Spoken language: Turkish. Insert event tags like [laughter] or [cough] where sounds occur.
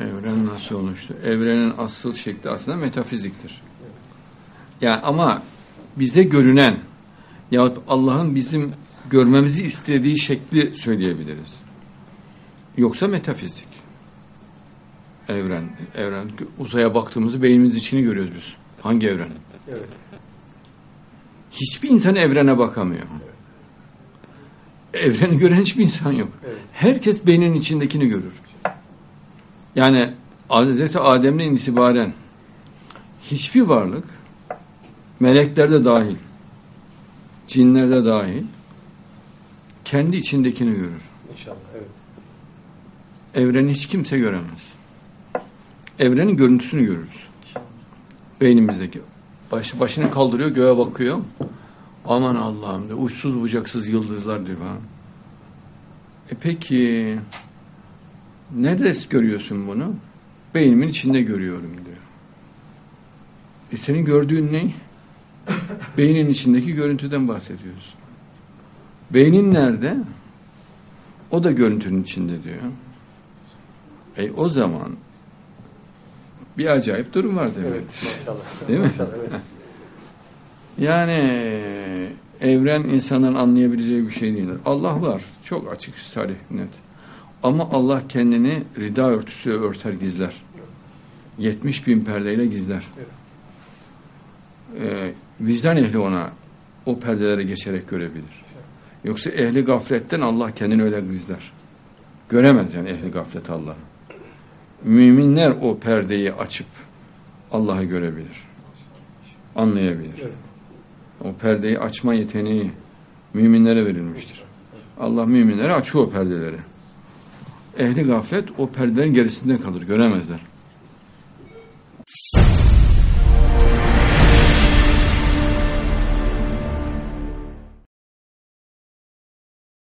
Evren nasıl oluştu? Evrenin asıl şekli aslında metafiziktir. Yani ama bize görünen yahut Allah'ın bizim görmemizi istediği şekli söyleyebiliriz. Yoksa metafizik. Evren, evren uzaya baktığımızda beynimiz içini görüyoruz biz. Hangi evren? Evet. Hiçbir insan evrene bakamıyor. Evreni gören hiçbir insan yok. Evet. Herkes beynin içindekini görür. Yani Hazreti Adem'den itibaren hiçbir varlık meleklerde dahil cinlerde dahil kendi içindekini görür. İnşallah. Evet. Evreni hiç kimse göremez. Evrenin görüntüsünü görürüz. Beynimizdeki. Baş, başını kaldırıyor, göğe bakıyor. Aman Allah'ım diyor. Uçsuz bucaksız yıldızlar diyor falan. E peki nerede görüyorsun bunu? Beynimin içinde görüyorum diyor. E senin gördüğün ne? Beynin içindeki görüntüden bahsediyoruz. Beynin nerede? O da görüntünün içinde diyor. E o zaman bir acayip durum var demek. Evet. Maşallah. [laughs] Değil mi? Maşallah, evet. Yani evren insanın anlayabileceği bir şey değildir. Allah var. Çok açık, sarih, net. Ama Allah kendini rida örtüsü örter, gizler. 70 bin perdeyle gizler. Ee, vicdan ehli ona o perdelere geçerek görebilir. Yoksa ehli gafletten Allah kendini öyle gizler. Göremez yani ehli gaflet Allah'ı. Müminler o perdeyi açıp Allah'ı görebilir. Anlayabilir. O perdeyi açma yeteneği müminlere verilmiştir. Allah müminlere açıyor o perdeleri. Ehli gaflet o perdelerin gerisinde kalır, göremezler.